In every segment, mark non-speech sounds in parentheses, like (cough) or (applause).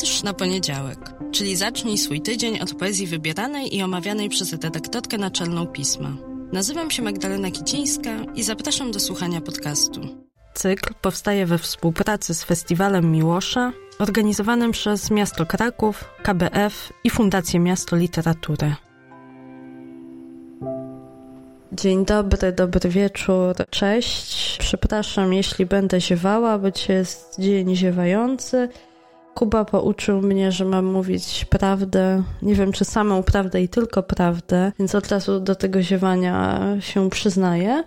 Wiersz na poniedziałek, czyli zacznij swój tydzień od poezji wybieranej i omawianej przez redaktorkę naczelną pisma. Nazywam się Magdalena Kicińska i zapraszam do słuchania podcastu. Cykl powstaje we współpracy z Festiwalem Miłosza, organizowanym przez Miasto Kraków, KBF i Fundację Miasto Literatury. Dzień dobry, dobry wieczór, cześć. Przepraszam, jeśli będę ziewała, bo dzisiaj jest dzień ziewający. Kuba pouczył mnie, że mam mówić prawdę. Nie wiem, czy samą prawdę i tylko prawdę, więc od razu do tego ziewania się przyznaję.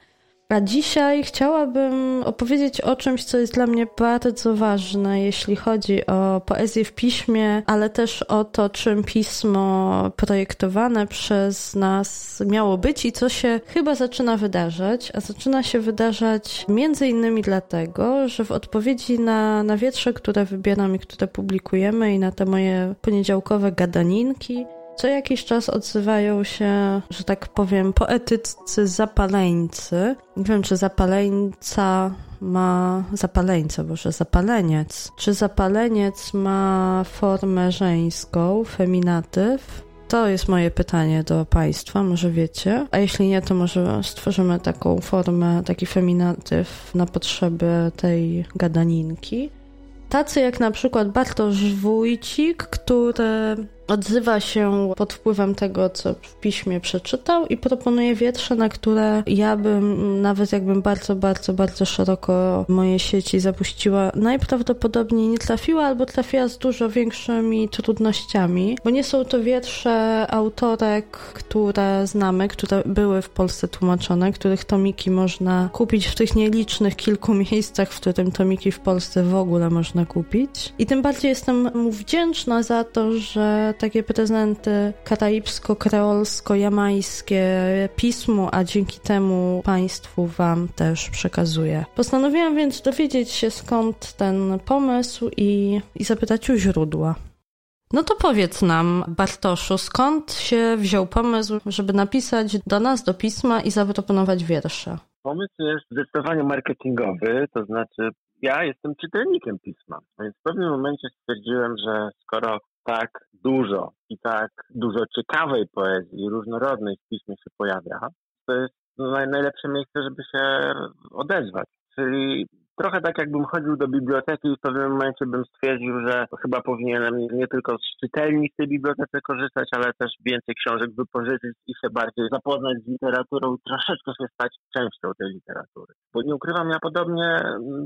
A dzisiaj chciałabym opowiedzieć o czymś, co jest dla mnie bardzo ważne, jeśli chodzi o poezję w piśmie, ale też o to, czym pismo projektowane przez nas miało być i co się chyba zaczyna wydarzać. A zaczyna się wydarzać między innymi dlatego, że w odpowiedzi na, na wietrze, które wybieram i które publikujemy i na te moje poniedziałkowe gadaninki, co jakiś czas odzywają się, że tak powiem, poetyccy zapaleńcy. Nie wiem, czy zapaleńca ma zapaleńca, boże, zapaleniec. Czy zapaleniec ma formę żeńską, feminatyw? To jest moje pytanie do Państwa, może wiecie. A jeśli nie, to może stworzymy taką formę, taki feminatyw na potrzeby tej gadaninki. Tacy jak na przykład Bartosz Wójcik, który odzywa się pod wpływem tego, co w piśmie przeczytał i proponuje wietrze, na które ja bym, nawet jakbym bardzo, bardzo, bardzo szeroko moje sieci zapuściła, najprawdopodobniej nie trafiła albo trafiła z dużo większymi trudnościami, bo nie są to wietrze autorek, które znamy, które były w Polsce tłumaczone, których tomiki można kupić w tych nielicznych kilku (laughs) miejscach, w którym tomiki w Polsce w ogóle można kupić. I tym bardziej jestem mu wdzięczna za to, że takie prezenty karaibsko-kreolsko-jamańskie pismu, a dzięki temu Państwu Wam też przekazuję. Postanowiłam więc dowiedzieć się skąd ten pomysł i, i zapytać u źródła. No to powiedz nam, Bartoszu, skąd się wziął pomysł, żeby napisać do nas, do pisma i zaproponować wiersze? Pomysł jest zdecydowanie marketingowy, to znaczy ja jestem czytelnikiem pisma, więc w pewnym momencie stwierdziłem, że skoro tak dużo i tak dużo ciekawej poezji, różnorodnej w piśmie się pojawia, to jest najlepsze miejsce, żeby się odezwać. Czyli trochę tak jakbym chodził do biblioteki i w pewnym momencie bym stwierdził, że chyba powinienem nie tylko z czytelni z tej bibliotece korzystać, ale też więcej książek wypożyczyć i się bardziej zapoznać z literaturą i troszeczkę się stać częścią tej literatury. Bo nie ukrywam, ja podobnie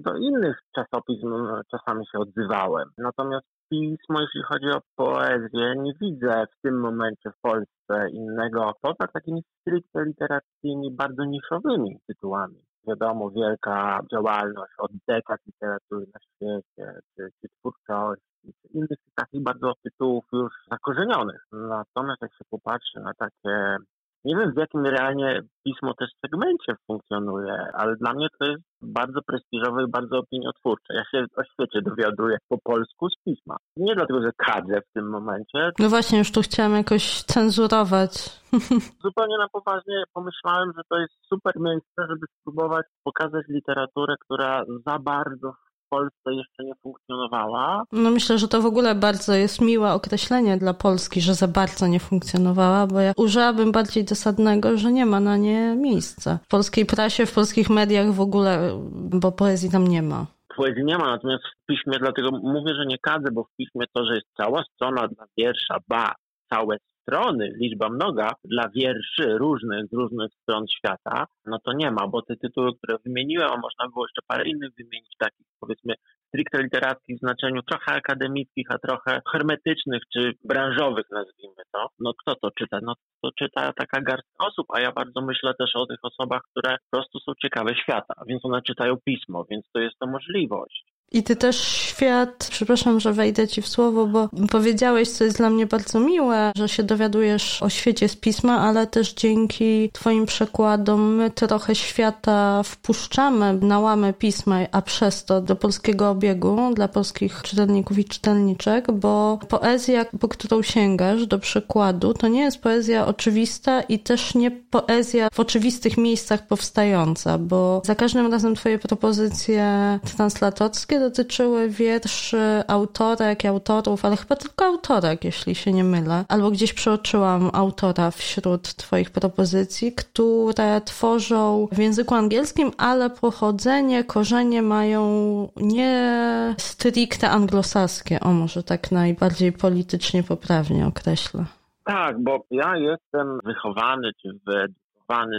do innych czasopism czasami się odzywałem. Natomiast pismo, jeśli chodzi o poezję, nie widzę w tym momencie w Polsce innego poza takimi stricte literackimi, bardzo niszowymi tytułami. Wiadomo, wielka działalność od dekad literatury na świecie, czy, czy twórczości, czy innych takich bardzo tytułów już zakorzenionych. Natomiast jak się popatrzy na takie nie wiem, w jakim realnie pismo też segmencie funkcjonuje, ale dla mnie to jest bardzo prestiżowe i bardzo opiniotwórcze. Ja się o świecie dowiaduję po polsku z pisma. Nie dlatego, że kadzę w tym momencie. No właśnie, już tu chciałam jakoś cenzurować. (laughs) Zupełnie na poważnie pomyślałem, że to jest super miejsce, żeby spróbować pokazać literaturę, która za bardzo Polsce jeszcze nie funkcjonowała. No myślę, że to w ogóle bardzo jest miłe określenie dla Polski, że za bardzo nie funkcjonowała, bo ja użyłabym bardziej dosadnego, że nie ma na nie miejsca. W polskiej prasie, w polskich mediach w ogóle, bo poezji tam nie ma. Poezji nie ma, natomiast w piśmie, dlatego mówię, że nie kadzę, bo w piśmie to, że jest cała strona dla wiersza, ba, całe strony, liczba mnoga dla wierszy różnych z różnych stron świata, no to nie ma, bo te tytuły, które wymieniłem, a można było jeszcze parę innych wymienić, takich powiedzmy stricte literackich w znaczeniu trochę akademickich, a trochę hermetycznych czy branżowych, nazwijmy to. No kto to czyta? No to czyta taka garstka osób, a ja bardzo myślę też o tych osobach, które po prostu są ciekawe świata, więc one czytają pismo, więc to jest to możliwość. I ty też świat, przepraszam, że wejdę ci w słowo, bo powiedziałeś, co jest dla mnie bardzo miłe, że się dowiadujesz o świecie z pisma, ale też dzięki twoim przekładom my trochę świata wpuszczamy na łamy pisma, a przez to do polskiego obiegu dla polskich czytelników i czytelniczek, bo poezja, po którą sięgasz do przykładu, to nie jest poezja oczywista i też nie poezja w oczywistych miejscach powstająca, bo za każdym razem twoje propozycje translatorskie wszystkie dotyczyły wierszy autorek i autorów, ale chyba tylko autorek, jeśli się nie mylę. Albo gdzieś przeoczyłam autora wśród Twoich propozycji, które tworzą w języku angielskim, ale pochodzenie, korzenie mają nie stricte anglosaskie, o może tak najbardziej politycznie poprawnie określę. Tak, bo ja jestem wychowany czy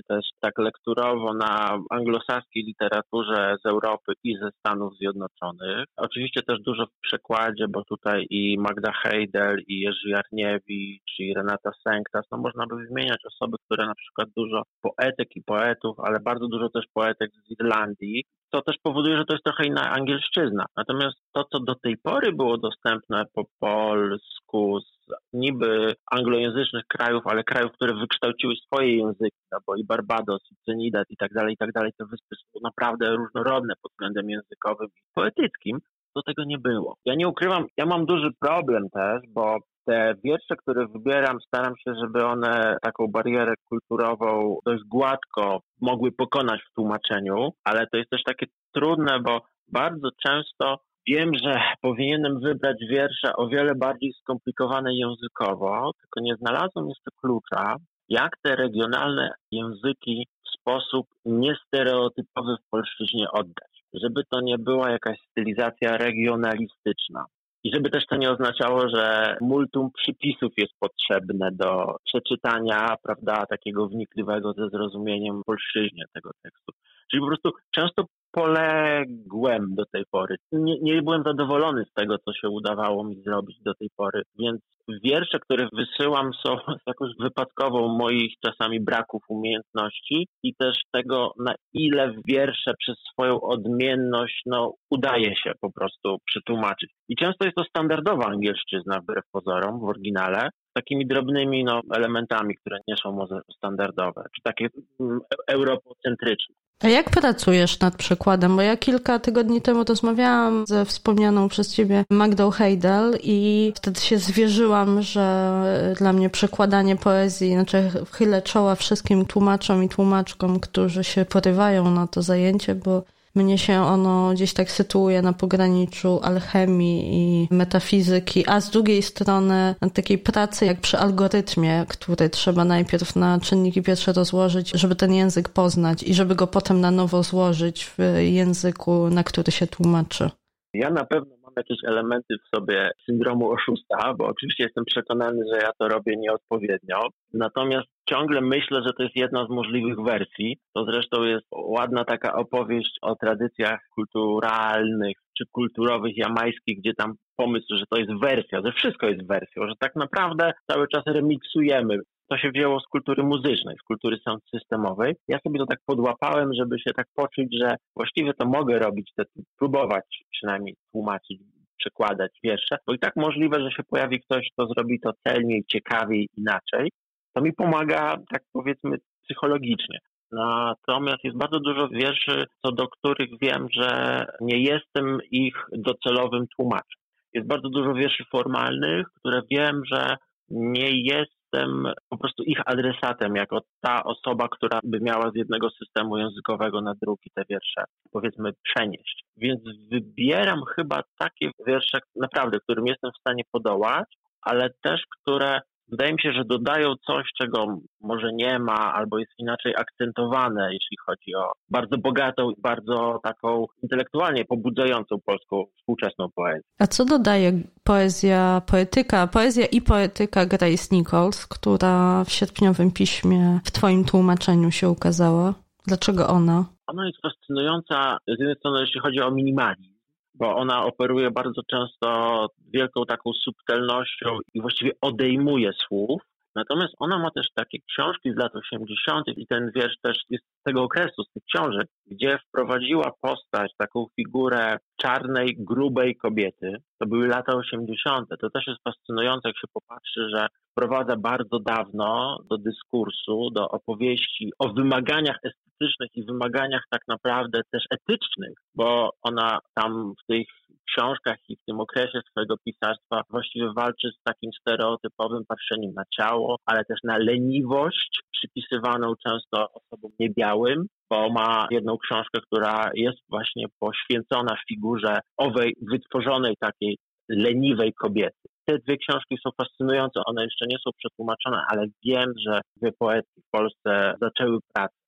też tak lekturowo na anglosaskiej literaturze z Europy i ze Stanów Zjednoczonych. Oczywiście też dużo w przekładzie, bo tutaj i Magda Heidel, i Jerzy Jarniewicz, i Renata Senktas, no można by wymieniać osoby, które na przykład dużo poetyk i poetów, ale bardzo dużo też poetek z Irlandii, to też powoduje, że to jest trochę inna angielszczyzna. Natomiast to, co do tej pory było dostępne po polsku z niby anglojęzycznych krajów, ale krajów, które wykształciły swoje języki, no bo i Barbados, i Trinidad i tak dalej, i tak dalej, te wyspy są naprawdę różnorodne pod względem językowym i poetyckim, to tego nie było. Ja nie ukrywam, ja mam duży problem też, bo te wiersze, które wybieram, staram się, żeby one taką barierę kulturową dość gładko mogły pokonać w tłumaczeniu, ale to jest też takie trudne, bo bardzo często wiem, że powinienem wybrać wiersze o wiele bardziej skomplikowane językowo, tylko nie znalazłem jeszcze klucza, jak te regionalne języki w sposób niestereotypowy w polszczyźnie oddać. Żeby to nie była jakaś stylizacja regionalistyczna. I żeby też to nie oznaczało, że multum przypisów jest potrzebne do przeczytania, prawda, takiego wnikliwego ze zrozumieniem polszczyźnie tego tekstu. Czyli po prostu często poległem do tej pory. Nie, nie byłem zadowolony z tego, co się udawało mi zrobić do tej pory, więc wiersze, które wysyłam są (laughs) jakoś wypadkową moich czasami braków umiejętności i też tego, na ile wiersze przez swoją odmienność no, udaje się po prostu przetłumaczyć. I często jest to standardowa angielszczyzna wbrew pozorom w oryginale, takimi drobnymi no, elementami, które nie są może standardowe, czy takie mm, europocentryczne. A jak pracujesz nad przykładem? Bo ja kilka tygodni temu rozmawiałam ze wspomnianą przez ciebie Magdą Heidel i wtedy się zwierzyłam, że dla mnie przekładanie poezji, znaczy chylę czoła wszystkim tłumaczom i tłumaczkom, którzy się porywają na to zajęcie, bo mnie się ono gdzieś tak sytuuje na pograniczu alchemii i metafizyki, a z drugiej strony takiej pracy jak przy algorytmie, który trzeba najpierw na czynniki pierwsze rozłożyć, żeby ten język poznać i żeby go potem na nowo złożyć w języku, na który się tłumaczy. Ja na pewno mam jakieś elementy w sobie syndromu oszusta, bo oczywiście jestem przekonany, że ja to robię nieodpowiednio. Natomiast ciągle myślę, że to jest jedna z możliwych wersji. To zresztą jest ładna taka opowieść o tradycjach kulturalnych czy kulturowych jamańskich, gdzie tam pomysł, że to jest wersja, że wszystko jest wersją, że tak naprawdę cały czas remiksujemy. To się wzięło z kultury muzycznej, z kultury sound systemowej. Ja sobie to tak podłapałem, żeby się tak poczuć, że właściwie to mogę robić, te, próbować przynajmniej tłumaczyć przekładać wiersze, bo i tak możliwe, że się pojawi ktoś, kto zrobi to celniej, ciekawiej, inaczej to mi pomaga, tak powiedzmy, psychologicznie. Natomiast jest bardzo dużo wierszy, co do których wiem, że nie jestem ich docelowym tłumaczem. Jest bardzo dużo wierszy formalnych, które wiem, że nie jestem po prostu ich adresatem, jako ta osoba, która by miała z jednego systemu językowego na drugi te wiersze, powiedzmy, przenieść. Więc wybieram chyba takie wiersze, naprawdę, którym jestem w stanie podołać, ale też, które wydaje mi się, że dodają coś, czego może nie ma, albo jest inaczej akcentowane, jeśli chodzi o bardzo bogatą i bardzo taką intelektualnie pobudzającą polską współczesną poezję. A co dodaje poezja, poetyka, poezja i poetyka Grace Nichols, która w sierpniowym piśmie w Twoim tłumaczeniu się ukazała? Dlaczego ona? Ona jest fascynująca z jednej strony, jeśli chodzi o minimalizm, bo ona operuje bardzo często wielką taką subtelnością i właściwie odejmuje słów. Natomiast ona ma też takie książki z lat 80. i ten wiersz też jest z tego okresu, z tych książek, gdzie wprowadziła postać, taką figurę czarnej, grubej kobiety. To były lata 80. To też jest fascynujące, jak się popatrzy, że wprowadza bardzo dawno do dyskursu, do opowieści o wymaganiach estetycznych i wymaganiach tak naprawdę też etycznych, bo ona tam w tych książkach i w tym okresie swojego pisarstwa właściwie walczy z takim stereotypowym patrzeniem na ciało, ale też na leniwość, przypisywaną często osobom niebiałym, bo ma jedną książkę, która jest właśnie poświęcona figurze owej wytworzonej takiej leniwej kobiety. Te dwie książki są fascynujące, one jeszcze nie są przetłumaczone, ale wiem, że dwie poetki w Polsce zaczęły pracę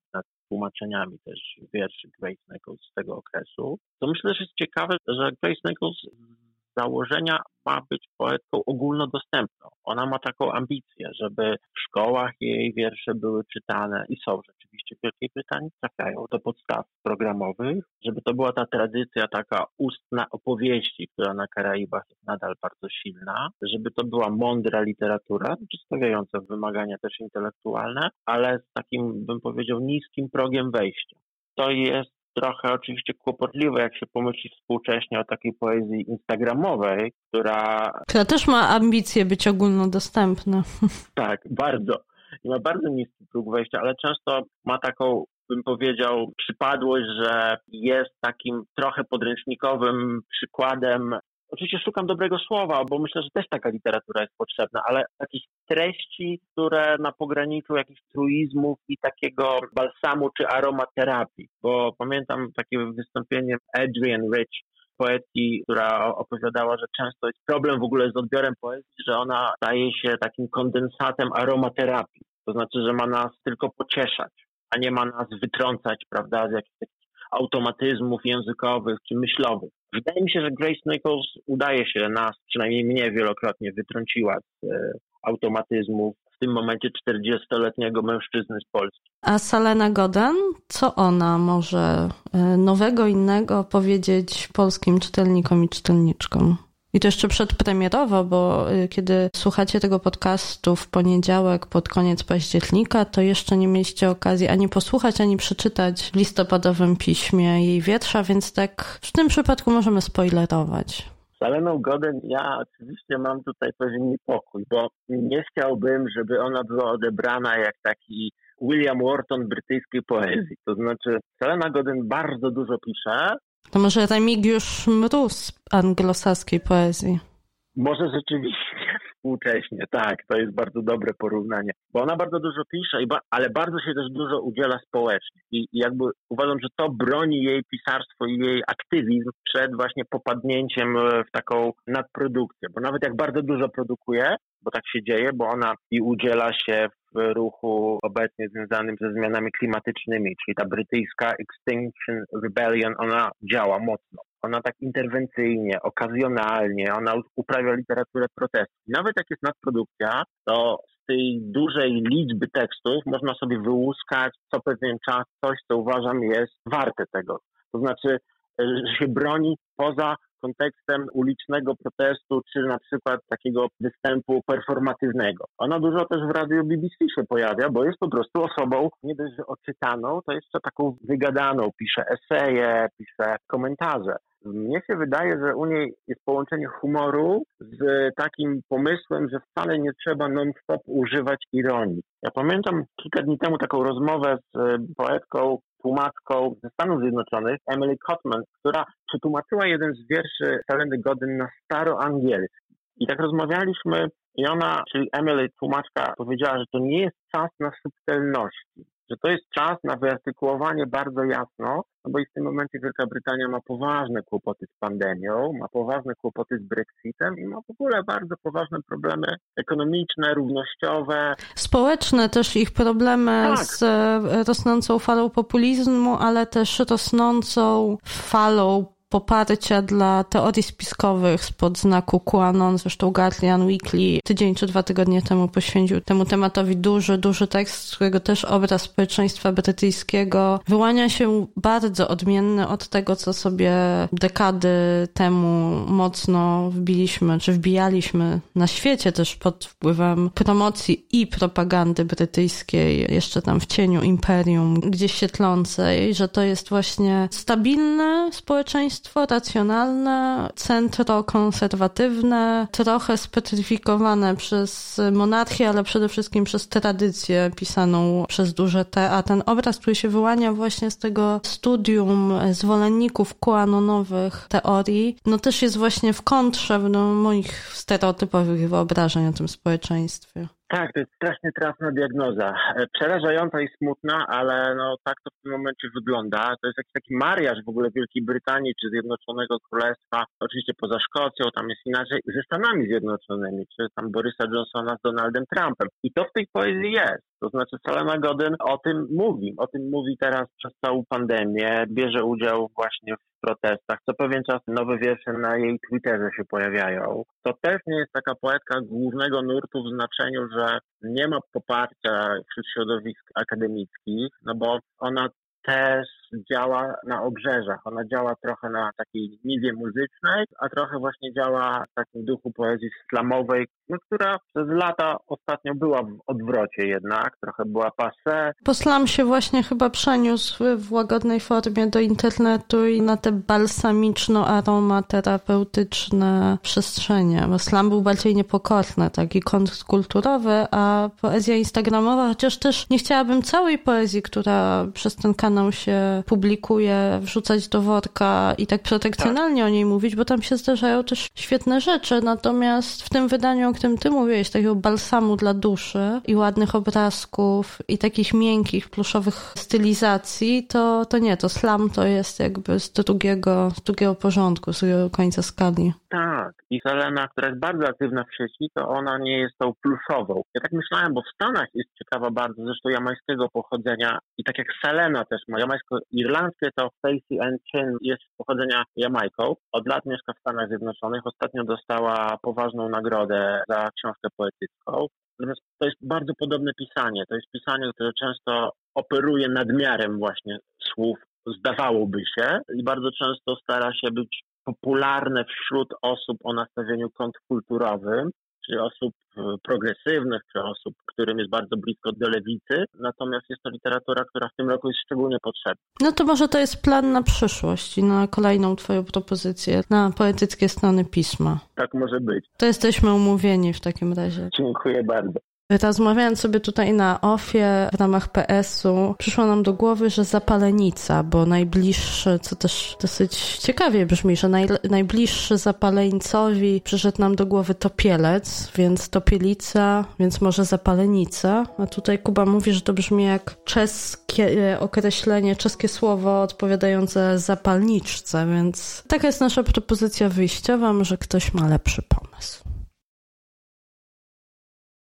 tłumaczeniami też wierszy Grace Nichols z tego okresu. To myślę, że jest ciekawe, że Grace Nichols założenia ma być poetką ogólnodostępną. Ona ma taką ambicję, żeby w szkołach jej wiersze były czytane i są rzeczywiście w Wielkiej Brytanii, trafiają do podstaw programowych, żeby to była ta tradycja taka ustna opowieści, która na Karaibach jest nadal bardzo silna, żeby to była mądra literatura, przedstawiająca wymagania też intelektualne, ale z takim, bym powiedział, niskim progiem wejścia. To jest trochę oczywiście kłopotliwe, jak się pomyśli współcześnie o takiej poezji instagramowej, która... Która też ma ambicje być ogólnodostępna. (laughs) Tak, bardzo. I ma bardzo niski próg wejścia, ale często ma taką bym powiedział, przypadłość, że jest takim trochę podręcznikowym przykładem Oczywiście szukam dobrego słowa, bo myślę, że też taka literatura jest potrzebna, ale takich treści, które na pograniczu jakichś truizmów i takiego balsamu czy aromaterapii. Bo pamiętam takie wystąpienie Adrian Rich, poetki, która opowiadała, że często jest problem w ogóle z odbiorem poezji, że ona staje się takim kondensatem aromaterapii. To znaczy, że ma nas tylko pocieszać, a nie ma nas wytrącać, prawda, z jakichś automatyzmów językowych czy myślowych. Wydaje mi się, że Grace Nichols udaje się nas, przynajmniej mnie wielokrotnie wytrąciła z e, automatyzmów w tym momencie 40-letniego mężczyzny z Polski. A Salena Goden, co ona może e, nowego, innego powiedzieć polskim czytelnikom i czytelniczkom? I to jeszcze przedpremierowo, bo y, kiedy słuchacie tego podcastu w poniedziałek pod koniec października, to jeszcze nie mieliście okazji ani posłuchać, ani przeczytać w listopadowym piśmie jej wiersza, więc tak w tym przypadku możemy spoilerować. Z Aleną Goden ja oczywiście mam tutaj pewien niepokój, bo nie chciałbym, żeby ona była odebrana jak taki William Wharton brytyjskiej poezji. To znaczy, Selena Godin bardzo dużo pisze, to może Remigiusz Mróz anglosaskiej poezji. Może rzeczywiście. (laughs) Współcześnie, tak, to jest bardzo dobre porównanie, bo ona bardzo dużo pisze, ale bardzo się też dużo udziela społecznie. I jakby uważam, że to broni jej pisarstwo i jej aktywizm przed właśnie popadnięciem w taką nadprodukcję, bo nawet jak bardzo dużo produkuje, bo tak się dzieje, bo ona i udziela się ruchu obecnie związanym ze zmianami klimatycznymi, czyli ta brytyjska Extinction Rebellion, ona działa mocno. Ona tak interwencyjnie, okazjonalnie, ona uprawia literaturę protestu. Nawet jak jest nadprodukcja, to z tej dużej liczby tekstów można sobie wyłuskać co pewien czas coś, co uważam jest warte tego. To znaczy, że się broni poza kontekstem ulicznego protestu, czy na przykład takiego występu performatywnego. Ona dużo też w radiu BBC się pojawia, bo jest po prostu osobą nie dość, że oczytaną, to jeszcze taką wygadaną, pisze eseje, pisze komentarze. Mnie się wydaje, że u niej jest połączenie humoru z takim pomysłem, że wcale nie trzeba non-stop używać ironii. Ja pamiętam kilka dni temu taką rozmowę z poetką tłumaczką ze Stanów Zjednoczonych, Emily Cotman, która przetłumaczyła jeden z wierszy Seleny Godin na staroangielski. I tak rozmawialiśmy i ona, czyli Emily, tłumaczka, powiedziała, że to nie jest czas na subtelności, że to jest czas na wyartykułowanie bardzo jasno, no bo i w tym momencie Wielka Brytania ma poważne kłopoty z pandemią, ma poważne kłopoty z Brexitem i ma w ogóle bardzo poważne problemy ekonomiczne, równościowe. Społeczne też ich problemy tak. z e, rosnącą falą populizmu, ale też rosnącą falą poparcia dla teorii spiskowych spod znaku QAnon. Zresztą Guardian Weekly tydzień czy dwa tygodnie temu poświęcił temu tematowi duży, duży tekst, z którego też obraz społeczeństwa brytyjskiego wyłania się bardzo odmienny od tego, co sobie dekady temu mocno wbiliśmy, czy wbijaliśmy na świecie też pod wpływem promocji i propagandy brytyjskiej, jeszcze tam w cieniu imperium, gdzieś się tlącej, że to jest właśnie stabilne społeczeństwo, państwo racjonalne, centro-konserwatywne, trochę specyfikowane przez monarchię, ale przede wszystkim przez tradycję pisaną przez duże T, a ten obraz, który się wyłania właśnie z tego studium zwolenników kuanonowych teorii, no też jest właśnie w kontrze do moich stereotypowych wyobrażeń o tym społeczeństwie. Tak, to jest strasznie trafna diagnoza. E, przerażająca i smutna, ale no tak to w tym momencie wygląda. To jest jakiś taki mariaż w ogóle Wielkiej Brytanii czy Zjednoczonego Królestwa, oczywiście poza Szkocją, tam jest inaczej, ze Stanami Zjednoczonymi, czy tam Borysa Johnsona z Donaldem Trumpem. I to w tej poezji jest. To znaczy Selena Godin o tym mówi. O tym mówi teraz przez całą pandemię. Bierze udział właśnie w protestach. Co pewien czas nowe wiersze na jej Twitterze się pojawiają. To też nie jest taka poetka głównego nurtu w znaczeniu, że nie ma poparcia wśród środowisk akademickich, no bo ona też działa na obrzeżach. Ona działa trochę na takiej niwie muzycznej, a trochę właśnie działa w takim duchu poezji slamowej, no, która przez lata ostatnio była w odwrocie jednak, trochę była passe. Bo slam się właśnie chyba przeniósł w łagodnej formie do internetu i na te balsamiczno-aromaterapeutyczne przestrzenie, bo slam był bardziej niepokorny, taki kontrkulturowy, a poezja instagramowa, chociaż też nie chciałabym całej poezji, która przez ten kanał się publikuje, wrzucać do worka i tak protekcjonalnie tak. o niej mówić, bo tam się zdarzają też świetne rzeczy. Natomiast w tym wydaniu, o którym ty mówiłeś, takiego balsamu dla duszy i ładnych obrazków i takich miękkich, pluszowych stylizacji, to, to nie, to slam to jest jakby z drugiego, z drugiego porządku, z drugiego końca skali. Tak. I Selena, która jest bardzo aktywna w sieci, to ona nie jest tą pluszową. Ja tak myślałem, bo w Stanach jest ciekawa bardzo, zresztą jamańskiego pochodzenia i tak jak Selena też ma jamańsko-irlandzkie, to Stacey Ann Chin jest pochodzenia Jamajką. Od lat mieszka w Stanach Zjednoczonych. Ostatnio dostała poważną nagrodę za książkę poetycką. Natomiast to jest bardzo podobne pisanie. To jest pisanie, które często operuje nadmiarem właśnie słów, zdawałoby się, i bardzo często stara się być popularne wśród osób o nastawieniu kontrkulturowym, czy osób e, progresywnych, czy osób, którym jest bardzo blisko do lewicy. Natomiast jest to literatura, która w tym roku jest szczególnie potrzebna. No to może to jest plan na przyszłość i na kolejną Twoją propozycję, na poetyckie strony pisma. Tak może być. To jesteśmy umówieni w takim razie. Dziękuję bardzo. Rozmawiając sobie tutaj na OFie w ramach PS-u, przyszło nam do głowy, że zapalenica, bo najbliższy, co też dosyć ciekawie brzmi, że naj, najbliższy zapaleńcowi przyszedł nam do głowy topielec, więc topielica, więc może zapalenica. A tutaj Kuba mówi, że to brzmi jak czeskie określenie, czeskie słowo odpowiadające zapalniczce, więc taka jest nasza propozycja wyjściowa, może ktoś ma lepszy pomysł.